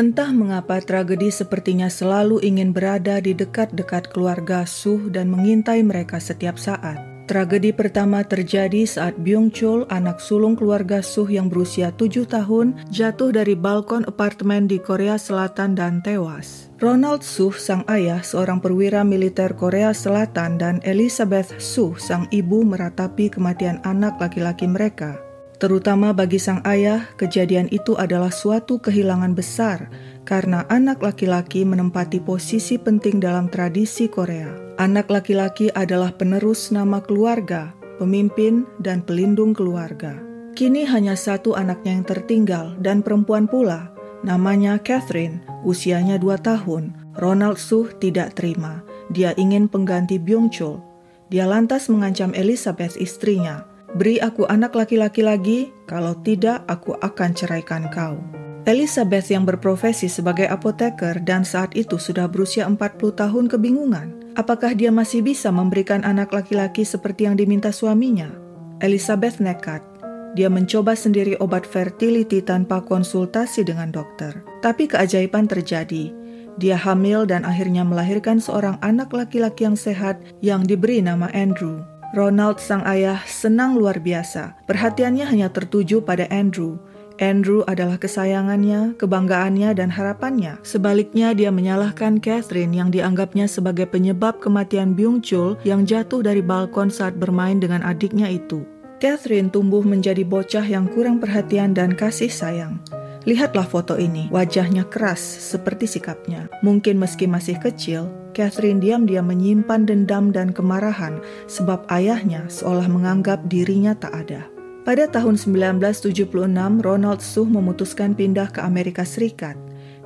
Entah mengapa tragedi sepertinya selalu ingin berada di dekat-dekat keluarga Suh dan mengintai mereka setiap saat. Tragedi pertama terjadi saat Byung Chul, anak sulung keluarga Suh yang berusia tujuh tahun, jatuh dari balkon apartemen di Korea Selatan dan tewas. Ronald Suh, sang ayah, seorang perwira militer Korea Selatan, dan Elizabeth Suh, sang ibu, meratapi kematian anak laki-laki mereka. Terutama bagi sang ayah, kejadian itu adalah suatu kehilangan besar karena anak laki-laki menempati posisi penting dalam tradisi Korea. Anak laki-laki adalah penerus nama keluarga, pemimpin, dan pelindung keluarga. Kini hanya satu anaknya yang tertinggal dan perempuan pula, namanya Catherine, usianya dua tahun. Ronald Suh tidak terima. Dia ingin pengganti Byung Chul. Dia lantas mengancam Elizabeth istrinya, Beri aku anak laki-laki lagi, kalau tidak aku akan ceraikan kau. Elizabeth yang berprofesi sebagai apoteker dan saat itu sudah berusia 40 tahun kebingungan. Apakah dia masih bisa memberikan anak laki-laki seperti yang diminta suaminya? Elizabeth nekat. Dia mencoba sendiri obat fertility tanpa konsultasi dengan dokter. Tapi keajaiban terjadi. Dia hamil dan akhirnya melahirkan seorang anak laki-laki yang sehat yang diberi nama Andrew. Ronald sang ayah senang luar biasa. Perhatiannya hanya tertuju pada Andrew. Andrew adalah kesayangannya, kebanggaannya, dan harapannya. Sebaliknya, dia menyalahkan Catherine yang dianggapnya sebagai penyebab kematian Byung Chul yang jatuh dari balkon saat bermain dengan adiknya itu. Catherine tumbuh menjadi bocah yang kurang perhatian dan kasih sayang. Lihatlah foto ini, wajahnya keras seperti sikapnya. Mungkin meski masih kecil, Catherine diam-diam menyimpan dendam dan kemarahan sebab ayahnya seolah menganggap dirinya tak ada. Pada tahun 1976, Ronald Suh memutuskan pindah ke Amerika Serikat.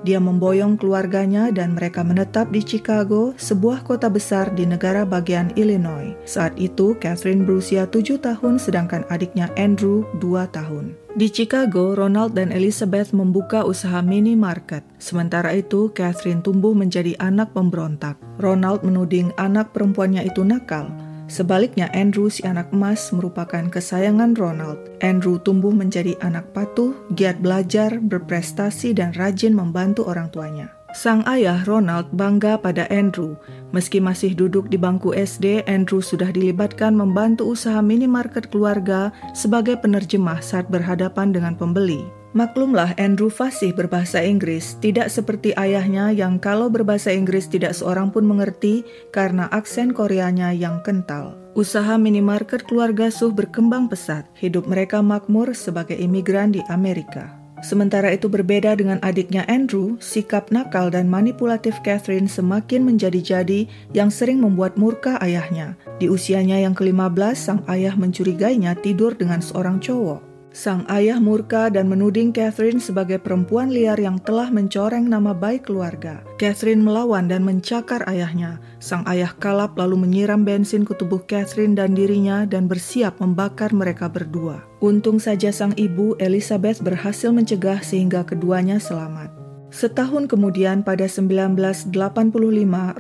Dia memboyong keluarganya dan mereka menetap di Chicago, sebuah kota besar di negara bagian Illinois. Saat itu, Catherine berusia tujuh tahun sedangkan adiknya Andrew dua tahun. Di Chicago, Ronald dan Elizabeth membuka usaha minimarket. Sementara itu, Catherine tumbuh menjadi anak pemberontak. Ronald menuding anak perempuannya itu nakal, Sebaliknya, Andrew si anak emas merupakan kesayangan Ronald. Andrew tumbuh menjadi anak patuh, giat belajar, berprestasi, dan rajin membantu orang tuanya. Sang ayah Ronald bangga pada Andrew. Meski masih duduk di bangku SD, Andrew sudah dilibatkan membantu usaha minimarket keluarga sebagai penerjemah saat berhadapan dengan pembeli. Maklumlah Andrew fasih berbahasa Inggris, tidak seperti ayahnya yang kalau berbahasa Inggris tidak seorang pun mengerti karena aksen Koreanya yang kental. Usaha minimarket keluarga Suh berkembang pesat. Hidup mereka makmur sebagai imigran di Amerika. Sementara itu berbeda dengan adiknya Andrew, sikap nakal dan manipulatif Catherine semakin menjadi-jadi yang sering membuat murka ayahnya. Di usianya yang ke-15, sang ayah mencurigainya tidur dengan seorang cowok. Sang ayah murka dan menuding Catherine sebagai perempuan liar yang telah mencoreng nama baik keluarga. Catherine melawan dan mencakar ayahnya. Sang ayah kalap lalu menyiram bensin ke tubuh Catherine dan dirinya dan bersiap membakar mereka berdua. Untung saja sang ibu Elizabeth berhasil mencegah sehingga keduanya selamat. Setahun kemudian pada 1985,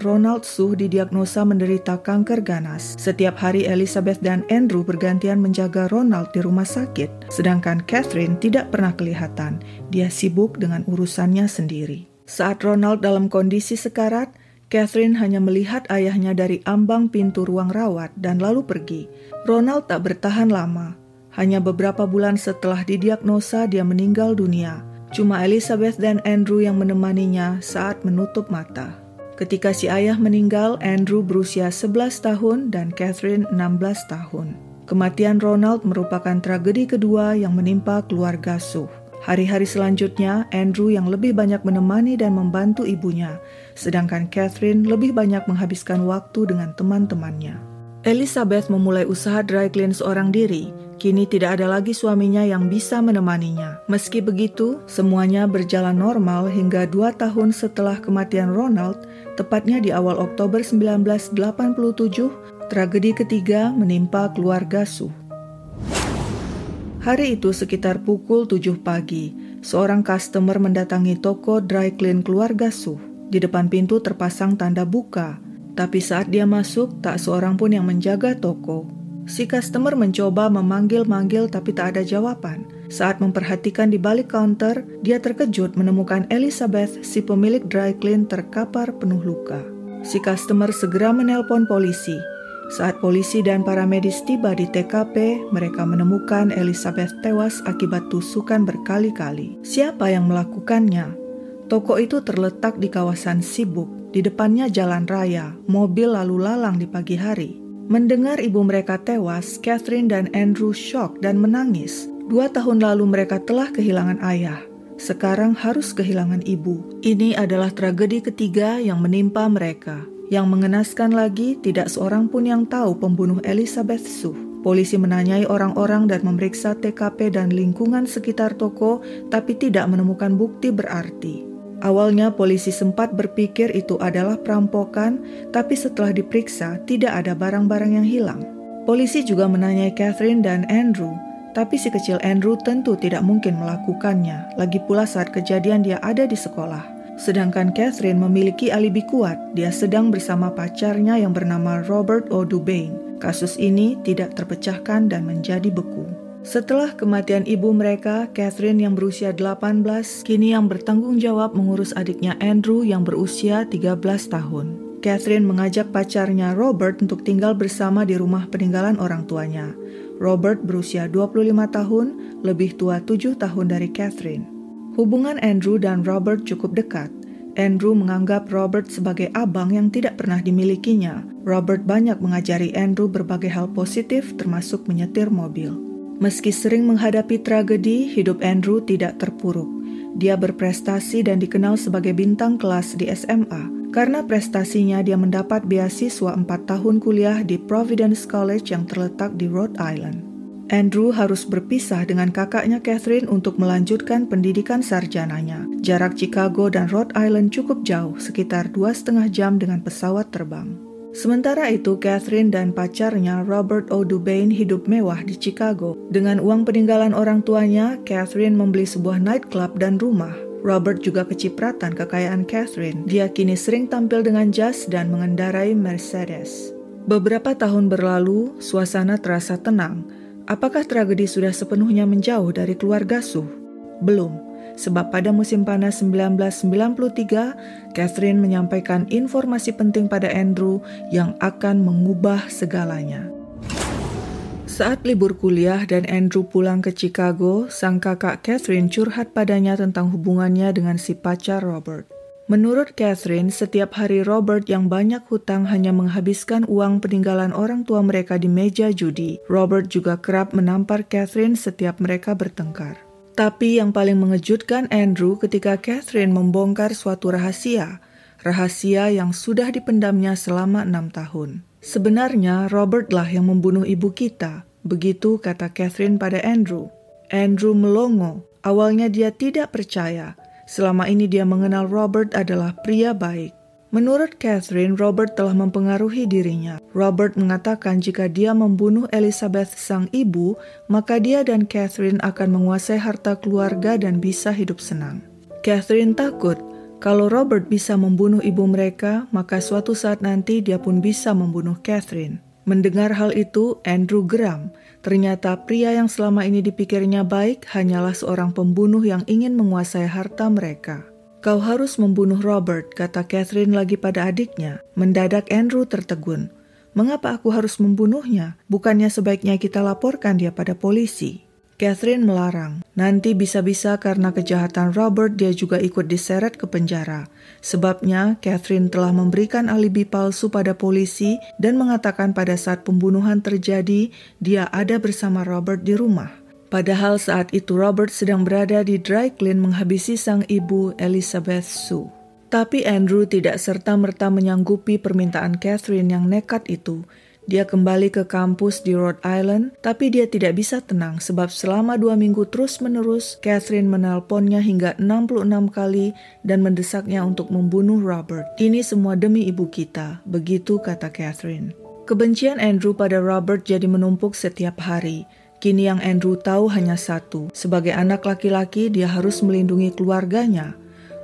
Ronald Suh didiagnosa menderita kanker ganas. Setiap hari Elizabeth dan Andrew bergantian menjaga Ronald di rumah sakit, sedangkan Catherine tidak pernah kelihatan. Dia sibuk dengan urusannya sendiri. Saat Ronald dalam kondisi sekarat, Catherine hanya melihat ayahnya dari ambang pintu ruang rawat dan lalu pergi. Ronald tak bertahan lama. Hanya beberapa bulan setelah didiagnosa dia meninggal dunia. Cuma Elizabeth dan Andrew yang menemaninya saat menutup mata. Ketika si ayah meninggal, Andrew berusia 11 tahun dan Catherine 16 tahun. Kematian Ronald merupakan tragedi kedua yang menimpa keluarga Suh. Hari-hari selanjutnya, Andrew yang lebih banyak menemani dan membantu ibunya, sedangkan Catherine lebih banyak menghabiskan waktu dengan teman-temannya. Elizabeth memulai usaha dry clean seorang diri, Kini tidak ada lagi suaminya yang bisa menemaninya. Meski begitu, semuanya berjalan normal hingga dua tahun setelah kematian Ronald, tepatnya di awal Oktober 1987, tragedi ketiga menimpa keluarga Su. Hari itu sekitar pukul 7 pagi, seorang customer mendatangi toko dry clean keluarga Su. Di depan pintu terpasang tanda buka, tapi saat dia masuk tak seorang pun yang menjaga toko. Si customer mencoba memanggil-manggil tapi tak ada jawaban. Saat memperhatikan di balik counter, dia terkejut menemukan Elizabeth, si pemilik dry clean terkapar penuh luka. Si customer segera menelpon polisi. Saat polisi dan para medis tiba di TKP, mereka menemukan Elizabeth tewas akibat tusukan berkali-kali. Siapa yang melakukannya? Toko itu terletak di kawasan sibuk, di depannya jalan raya, mobil lalu lalang di pagi hari. Mendengar ibu mereka tewas, Catherine dan Andrew shock dan menangis. Dua tahun lalu mereka telah kehilangan ayah. Sekarang harus kehilangan ibu. Ini adalah tragedi ketiga yang menimpa mereka. Yang mengenaskan lagi, tidak seorang pun yang tahu pembunuh Elizabeth Sue. Polisi menanyai orang-orang dan memeriksa TKP dan lingkungan sekitar toko, tapi tidak menemukan bukti berarti. Awalnya polisi sempat berpikir itu adalah perampokan, tapi setelah diperiksa tidak ada barang-barang yang hilang. Polisi juga menanyai Catherine dan Andrew, tapi si kecil Andrew tentu tidak mungkin melakukannya, lagi pula saat kejadian dia ada di sekolah. Sedangkan Catherine memiliki alibi kuat, dia sedang bersama pacarnya yang bernama Robert O'Dubain. Kasus ini tidak terpecahkan dan menjadi beku. Setelah kematian ibu mereka, Catherine yang berusia 18, kini yang bertanggung jawab mengurus adiknya Andrew yang berusia 13 tahun. Catherine mengajak pacarnya Robert untuk tinggal bersama di rumah peninggalan orang tuanya. Robert berusia 25 tahun, lebih tua 7 tahun dari Catherine. Hubungan Andrew dan Robert cukup dekat. Andrew menganggap Robert sebagai abang yang tidak pernah dimilikinya. Robert banyak mengajari Andrew berbagai hal positif termasuk menyetir mobil. Meski sering menghadapi tragedi, hidup Andrew tidak terpuruk. Dia berprestasi dan dikenal sebagai bintang kelas di SMA. Karena prestasinya, dia mendapat beasiswa 4 tahun kuliah di Providence College yang terletak di Rhode Island. Andrew harus berpisah dengan kakaknya Catherine untuk melanjutkan pendidikan sarjananya. Jarak Chicago dan Rhode Island cukup jauh, sekitar dua setengah jam dengan pesawat terbang. Sementara itu, Catherine dan pacarnya Robert O'Dubain hidup mewah di Chicago. Dengan uang peninggalan orang tuanya, Catherine membeli sebuah nightclub dan rumah. Robert juga kecipratan kekayaan Catherine. Dia kini sering tampil dengan jas dan mengendarai Mercedes. Beberapa tahun berlalu, suasana terasa tenang. Apakah tragedi sudah sepenuhnya menjauh dari keluarga Su? Belum sebab pada musim panas 1993, Catherine menyampaikan informasi penting pada Andrew yang akan mengubah segalanya. Saat libur kuliah dan Andrew pulang ke Chicago, sang kakak Catherine curhat padanya tentang hubungannya dengan si pacar Robert. Menurut Catherine, setiap hari Robert yang banyak hutang hanya menghabiskan uang peninggalan orang tua mereka di meja judi. Robert juga kerap menampar Catherine setiap mereka bertengkar. Tapi yang paling mengejutkan Andrew ketika Catherine membongkar suatu rahasia, rahasia yang sudah dipendamnya selama enam tahun. Sebenarnya Robertlah yang membunuh ibu kita, begitu kata Catherine pada Andrew. Andrew melongo, awalnya dia tidak percaya. Selama ini dia mengenal Robert adalah pria baik. Menurut Catherine, Robert telah mempengaruhi dirinya. Robert mengatakan jika dia membunuh Elizabeth sang ibu, maka dia dan Catherine akan menguasai harta keluarga dan bisa hidup senang. Catherine takut kalau Robert bisa membunuh ibu mereka, maka suatu saat nanti dia pun bisa membunuh Catherine. Mendengar hal itu, Andrew geram. Ternyata pria yang selama ini dipikirnya baik hanyalah seorang pembunuh yang ingin menguasai harta mereka. Kau harus membunuh Robert, kata Catherine lagi pada adiknya. Mendadak Andrew tertegun. Mengapa aku harus membunuhnya? Bukannya sebaiknya kita laporkan dia pada polisi. Catherine melarang. Nanti bisa-bisa karena kejahatan Robert dia juga ikut diseret ke penjara. Sebabnya, Catherine telah memberikan alibi palsu pada polisi dan mengatakan pada saat pembunuhan terjadi, dia ada bersama Robert di rumah. Padahal saat itu Robert sedang berada di dry clean menghabisi sang ibu Elizabeth Sue. Tapi Andrew tidak serta-merta menyanggupi permintaan Catherine yang nekat itu. Dia kembali ke kampus di Rhode Island, tapi dia tidak bisa tenang sebab selama dua minggu terus-menerus Catherine menelponnya hingga 66 kali dan mendesaknya untuk membunuh Robert. Ini semua demi ibu kita, begitu kata Catherine. Kebencian Andrew pada Robert jadi menumpuk setiap hari. Kini yang Andrew tahu hanya satu, sebagai anak laki-laki dia harus melindungi keluarganya.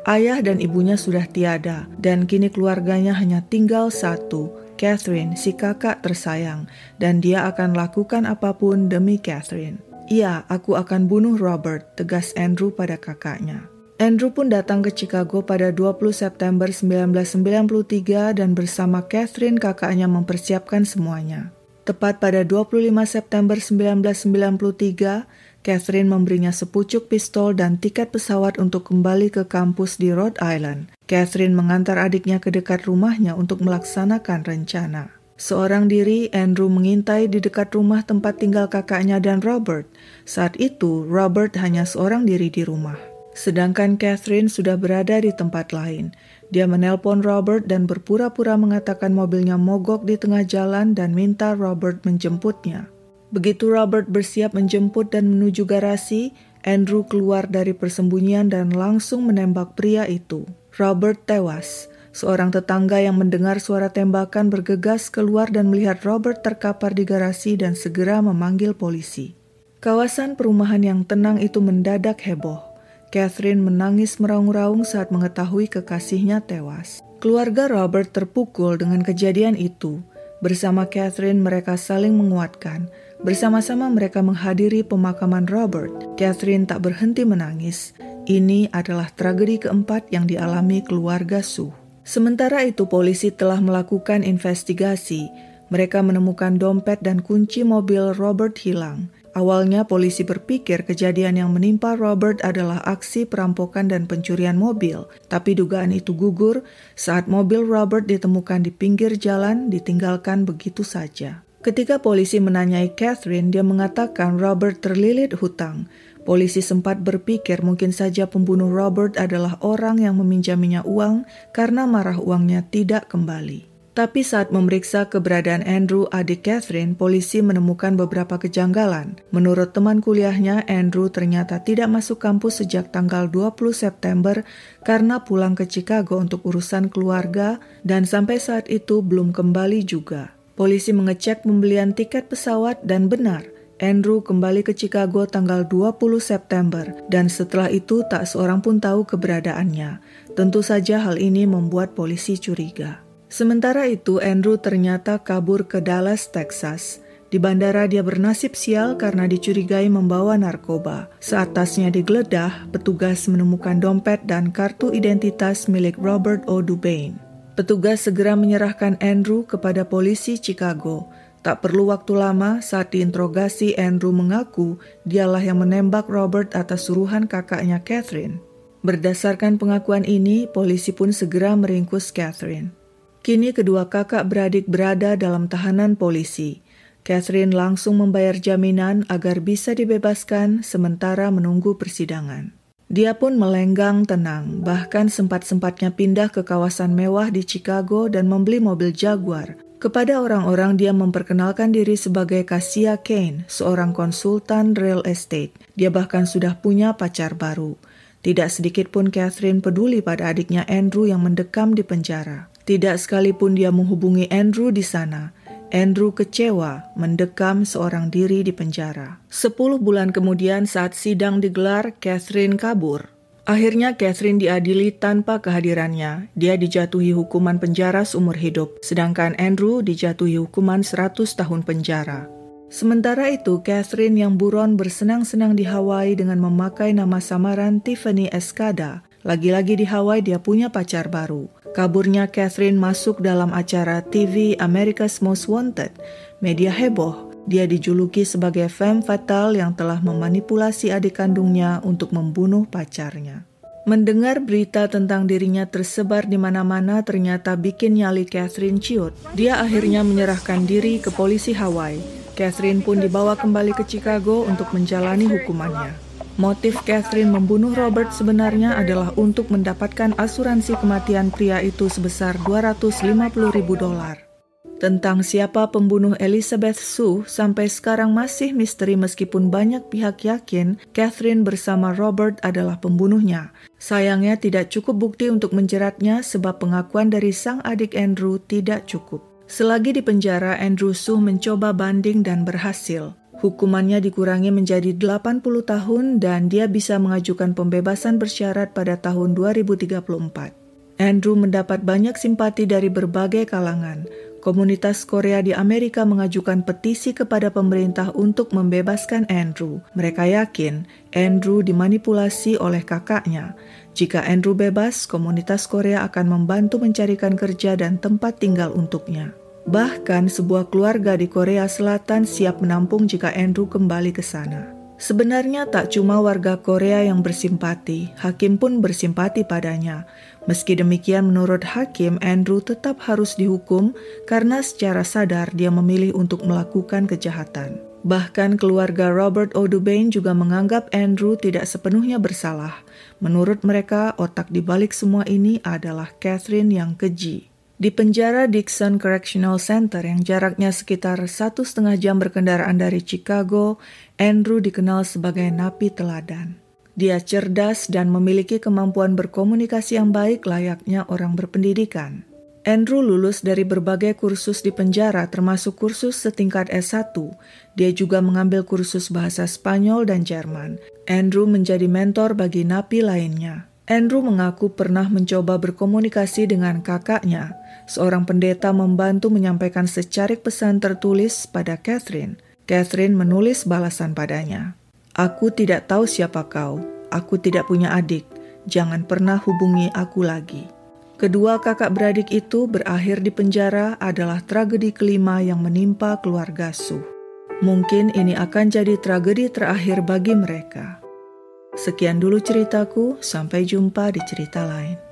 Ayah dan ibunya sudah tiada, dan kini keluarganya hanya tinggal satu, Catherine, si kakak tersayang, dan dia akan lakukan apa pun demi Catherine. Iya, aku akan bunuh Robert, tegas Andrew pada kakaknya. Andrew pun datang ke Chicago pada 20 September 1993 dan bersama Catherine kakaknya mempersiapkan semuanya. Tepat pada 25 September 1993, Catherine memberinya sepucuk pistol dan tiket pesawat untuk kembali ke kampus di Rhode Island. Catherine mengantar adiknya ke dekat rumahnya untuk melaksanakan rencana. Seorang diri, Andrew mengintai di dekat rumah tempat tinggal kakaknya dan Robert. Saat itu, Robert hanya seorang diri di rumah. Sedangkan Catherine sudah berada di tempat lain. Dia menelpon Robert dan berpura-pura mengatakan mobilnya mogok di tengah jalan dan minta Robert menjemputnya. Begitu Robert bersiap menjemput dan menuju garasi, Andrew keluar dari persembunyian dan langsung menembak pria itu. Robert tewas. Seorang tetangga yang mendengar suara tembakan bergegas keluar dan melihat Robert terkapar di garasi dan segera memanggil polisi. Kawasan perumahan yang tenang itu mendadak heboh. Catherine menangis meraung-raung saat mengetahui kekasihnya tewas. Keluarga Robert terpukul dengan kejadian itu. Bersama Catherine mereka saling menguatkan Bersama-sama mereka menghadiri pemakaman Robert. Catherine tak berhenti menangis. Ini adalah tragedi keempat yang dialami keluarga Su. Sementara itu polisi telah melakukan investigasi. Mereka menemukan dompet dan kunci mobil Robert hilang. Awalnya polisi berpikir kejadian yang menimpa Robert adalah aksi perampokan dan pencurian mobil, tapi dugaan itu gugur saat mobil Robert ditemukan di pinggir jalan ditinggalkan begitu saja. Ketika polisi menanyai Catherine, dia mengatakan Robert terlilit hutang. Polisi sempat berpikir mungkin saja pembunuh Robert adalah orang yang meminjaminya uang karena marah uangnya tidak kembali. Tapi saat memeriksa keberadaan Andrew adik Catherine, polisi menemukan beberapa kejanggalan. Menurut teman kuliahnya, Andrew ternyata tidak masuk kampus sejak tanggal 20 September karena pulang ke Chicago untuk urusan keluarga dan sampai saat itu belum kembali juga. Polisi mengecek pembelian tiket pesawat dan benar, Andrew kembali ke Chicago tanggal 20 September dan setelah itu tak seorang pun tahu keberadaannya. Tentu saja hal ini membuat polisi curiga. Sementara itu, Andrew ternyata kabur ke Dallas, Texas. Di bandara dia bernasib sial karena dicurigai membawa narkoba. Saat tasnya digeledah, petugas menemukan dompet dan kartu identitas milik Robert O. Dubain. Petugas segera menyerahkan Andrew kepada polisi Chicago. Tak perlu waktu lama saat diinterogasi Andrew mengaku dialah yang menembak Robert atas suruhan kakaknya Catherine. Berdasarkan pengakuan ini, polisi pun segera meringkus Catherine. Kini kedua kakak beradik berada dalam tahanan polisi. Catherine langsung membayar jaminan agar bisa dibebaskan sementara menunggu persidangan. Dia pun melenggang tenang, bahkan sempat-sempatnya pindah ke kawasan mewah di Chicago dan membeli mobil Jaguar. Kepada orang-orang dia memperkenalkan diri sebagai Kasia Kane, seorang konsultan real estate. Dia bahkan sudah punya pacar baru. Tidak sedikit pun Catherine peduli pada adiknya Andrew yang mendekam di penjara. Tidak sekalipun dia menghubungi Andrew di sana. Andrew kecewa mendekam seorang diri di penjara. Sepuluh bulan kemudian saat sidang digelar, Catherine kabur. Akhirnya Catherine diadili tanpa kehadirannya. Dia dijatuhi hukuman penjara seumur hidup, sedangkan Andrew dijatuhi hukuman 100 tahun penjara. Sementara itu, Catherine yang buron bersenang-senang di Hawaii dengan memakai nama samaran Tiffany Escada. Lagi-lagi di Hawaii dia punya pacar baru. Kaburnya Catherine masuk dalam acara TV America's Most Wanted. Media heboh. Dia dijuluki sebagai femme fatal yang telah memanipulasi adik kandungnya untuk membunuh pacarnya. Mendengar berita tentang dirinya tersebar di mana-mana ternyata bikin nyali Catherine ciut. Dia akhirnya menyerahkan diri ke polisi Hawaii. Catherine pun dibawa kembali ke Chicago untuk menjalani hukumannya. Motif Catherine membunuh Robert sebenarnya adalah untuk mendapatkan asuransi kematian pria itu sebesar 250 ribu dolar. Tentang siapa pembunuh Elizabeth Sue sampai sekarang masih misteri meskipun banyak pihak yakin Catherine bersama Robert adalah pembunuhnya. Sayangnya tidak cukup bukti untuk menjeratnya sebab pengakuan dari sang adik Andrew tidak cukup. Selagi di penjara, Andrew Sue mencoba banding dan berhasil. Hukumannya dikurangi menjadi 80 tahun dan dia bisa mengajukan pembebasan bersyarat pada tahun 2034. Andrew mendapat banyak simpati dari berbagai kalangan. komunitas Korea di Amerika mengajukan petisi kepada pemerintah untuk membebaskan Andrew. Mereka yakin Andrew dimanipulasi oleh kakaknya. Jika Andrew bebas, komunitas Korea akan membantu mencarikan kerja dan tempat tinggal untuknya. Bahkan sebuah keluarga di Korea Selatan siap menampung jika Andrew kembali ke sana. Sebenarnya tak cuma warga Korea yang bersimpati, hakim pun bersimpati padanya. Meski demikian menurut hakim, Andrew tetap harus dihukum karena secara sadar dia memilih untuk melakukan kejahatan. Bahkan keluarga Robert O'Dubain juga menganggap Andrew tidak sepenuhnya bersalah. Menurut mereka, otak di balik semua ini adalah Catherine yang keji. Di penjara Dixon Correctional Center yang jaraknya sekitar satu setengah jam berkendaraan dari Chicago, Andrew dikenal sebagai napi teladan. Dia cerdas dan memiliki kemampuan berkomunikasi yang baik layaknya orang berpendidikan. Andrew lulus dari berbagai kursus di penjara termasuk kursus setingkat S1. Dia juga mengambil kursus bahasa Spanyol dan Jerman. Andrew menjadi mentor bagi napi lainnya. Andrew mengaku pernah mencoba berkomunikasi dengan kakaknya. Seorang pendeta membantu menyampaikan secarik pesan tertulis pada Catherine. Catherine menulis balasan padanya. Aku tidak tahu siapa kau. Aku tidak punya adik. Jangan pernah hubungi aku lagi. Kedua kakak beradik itu berakhir di penjara adalah tragedi kelima yang menimpa keluarga Su. Mungkin ini akan jadi tragedi terakhir bagi mereka. Sekian dulu ceritaku, sampai jumpa di cerita lain.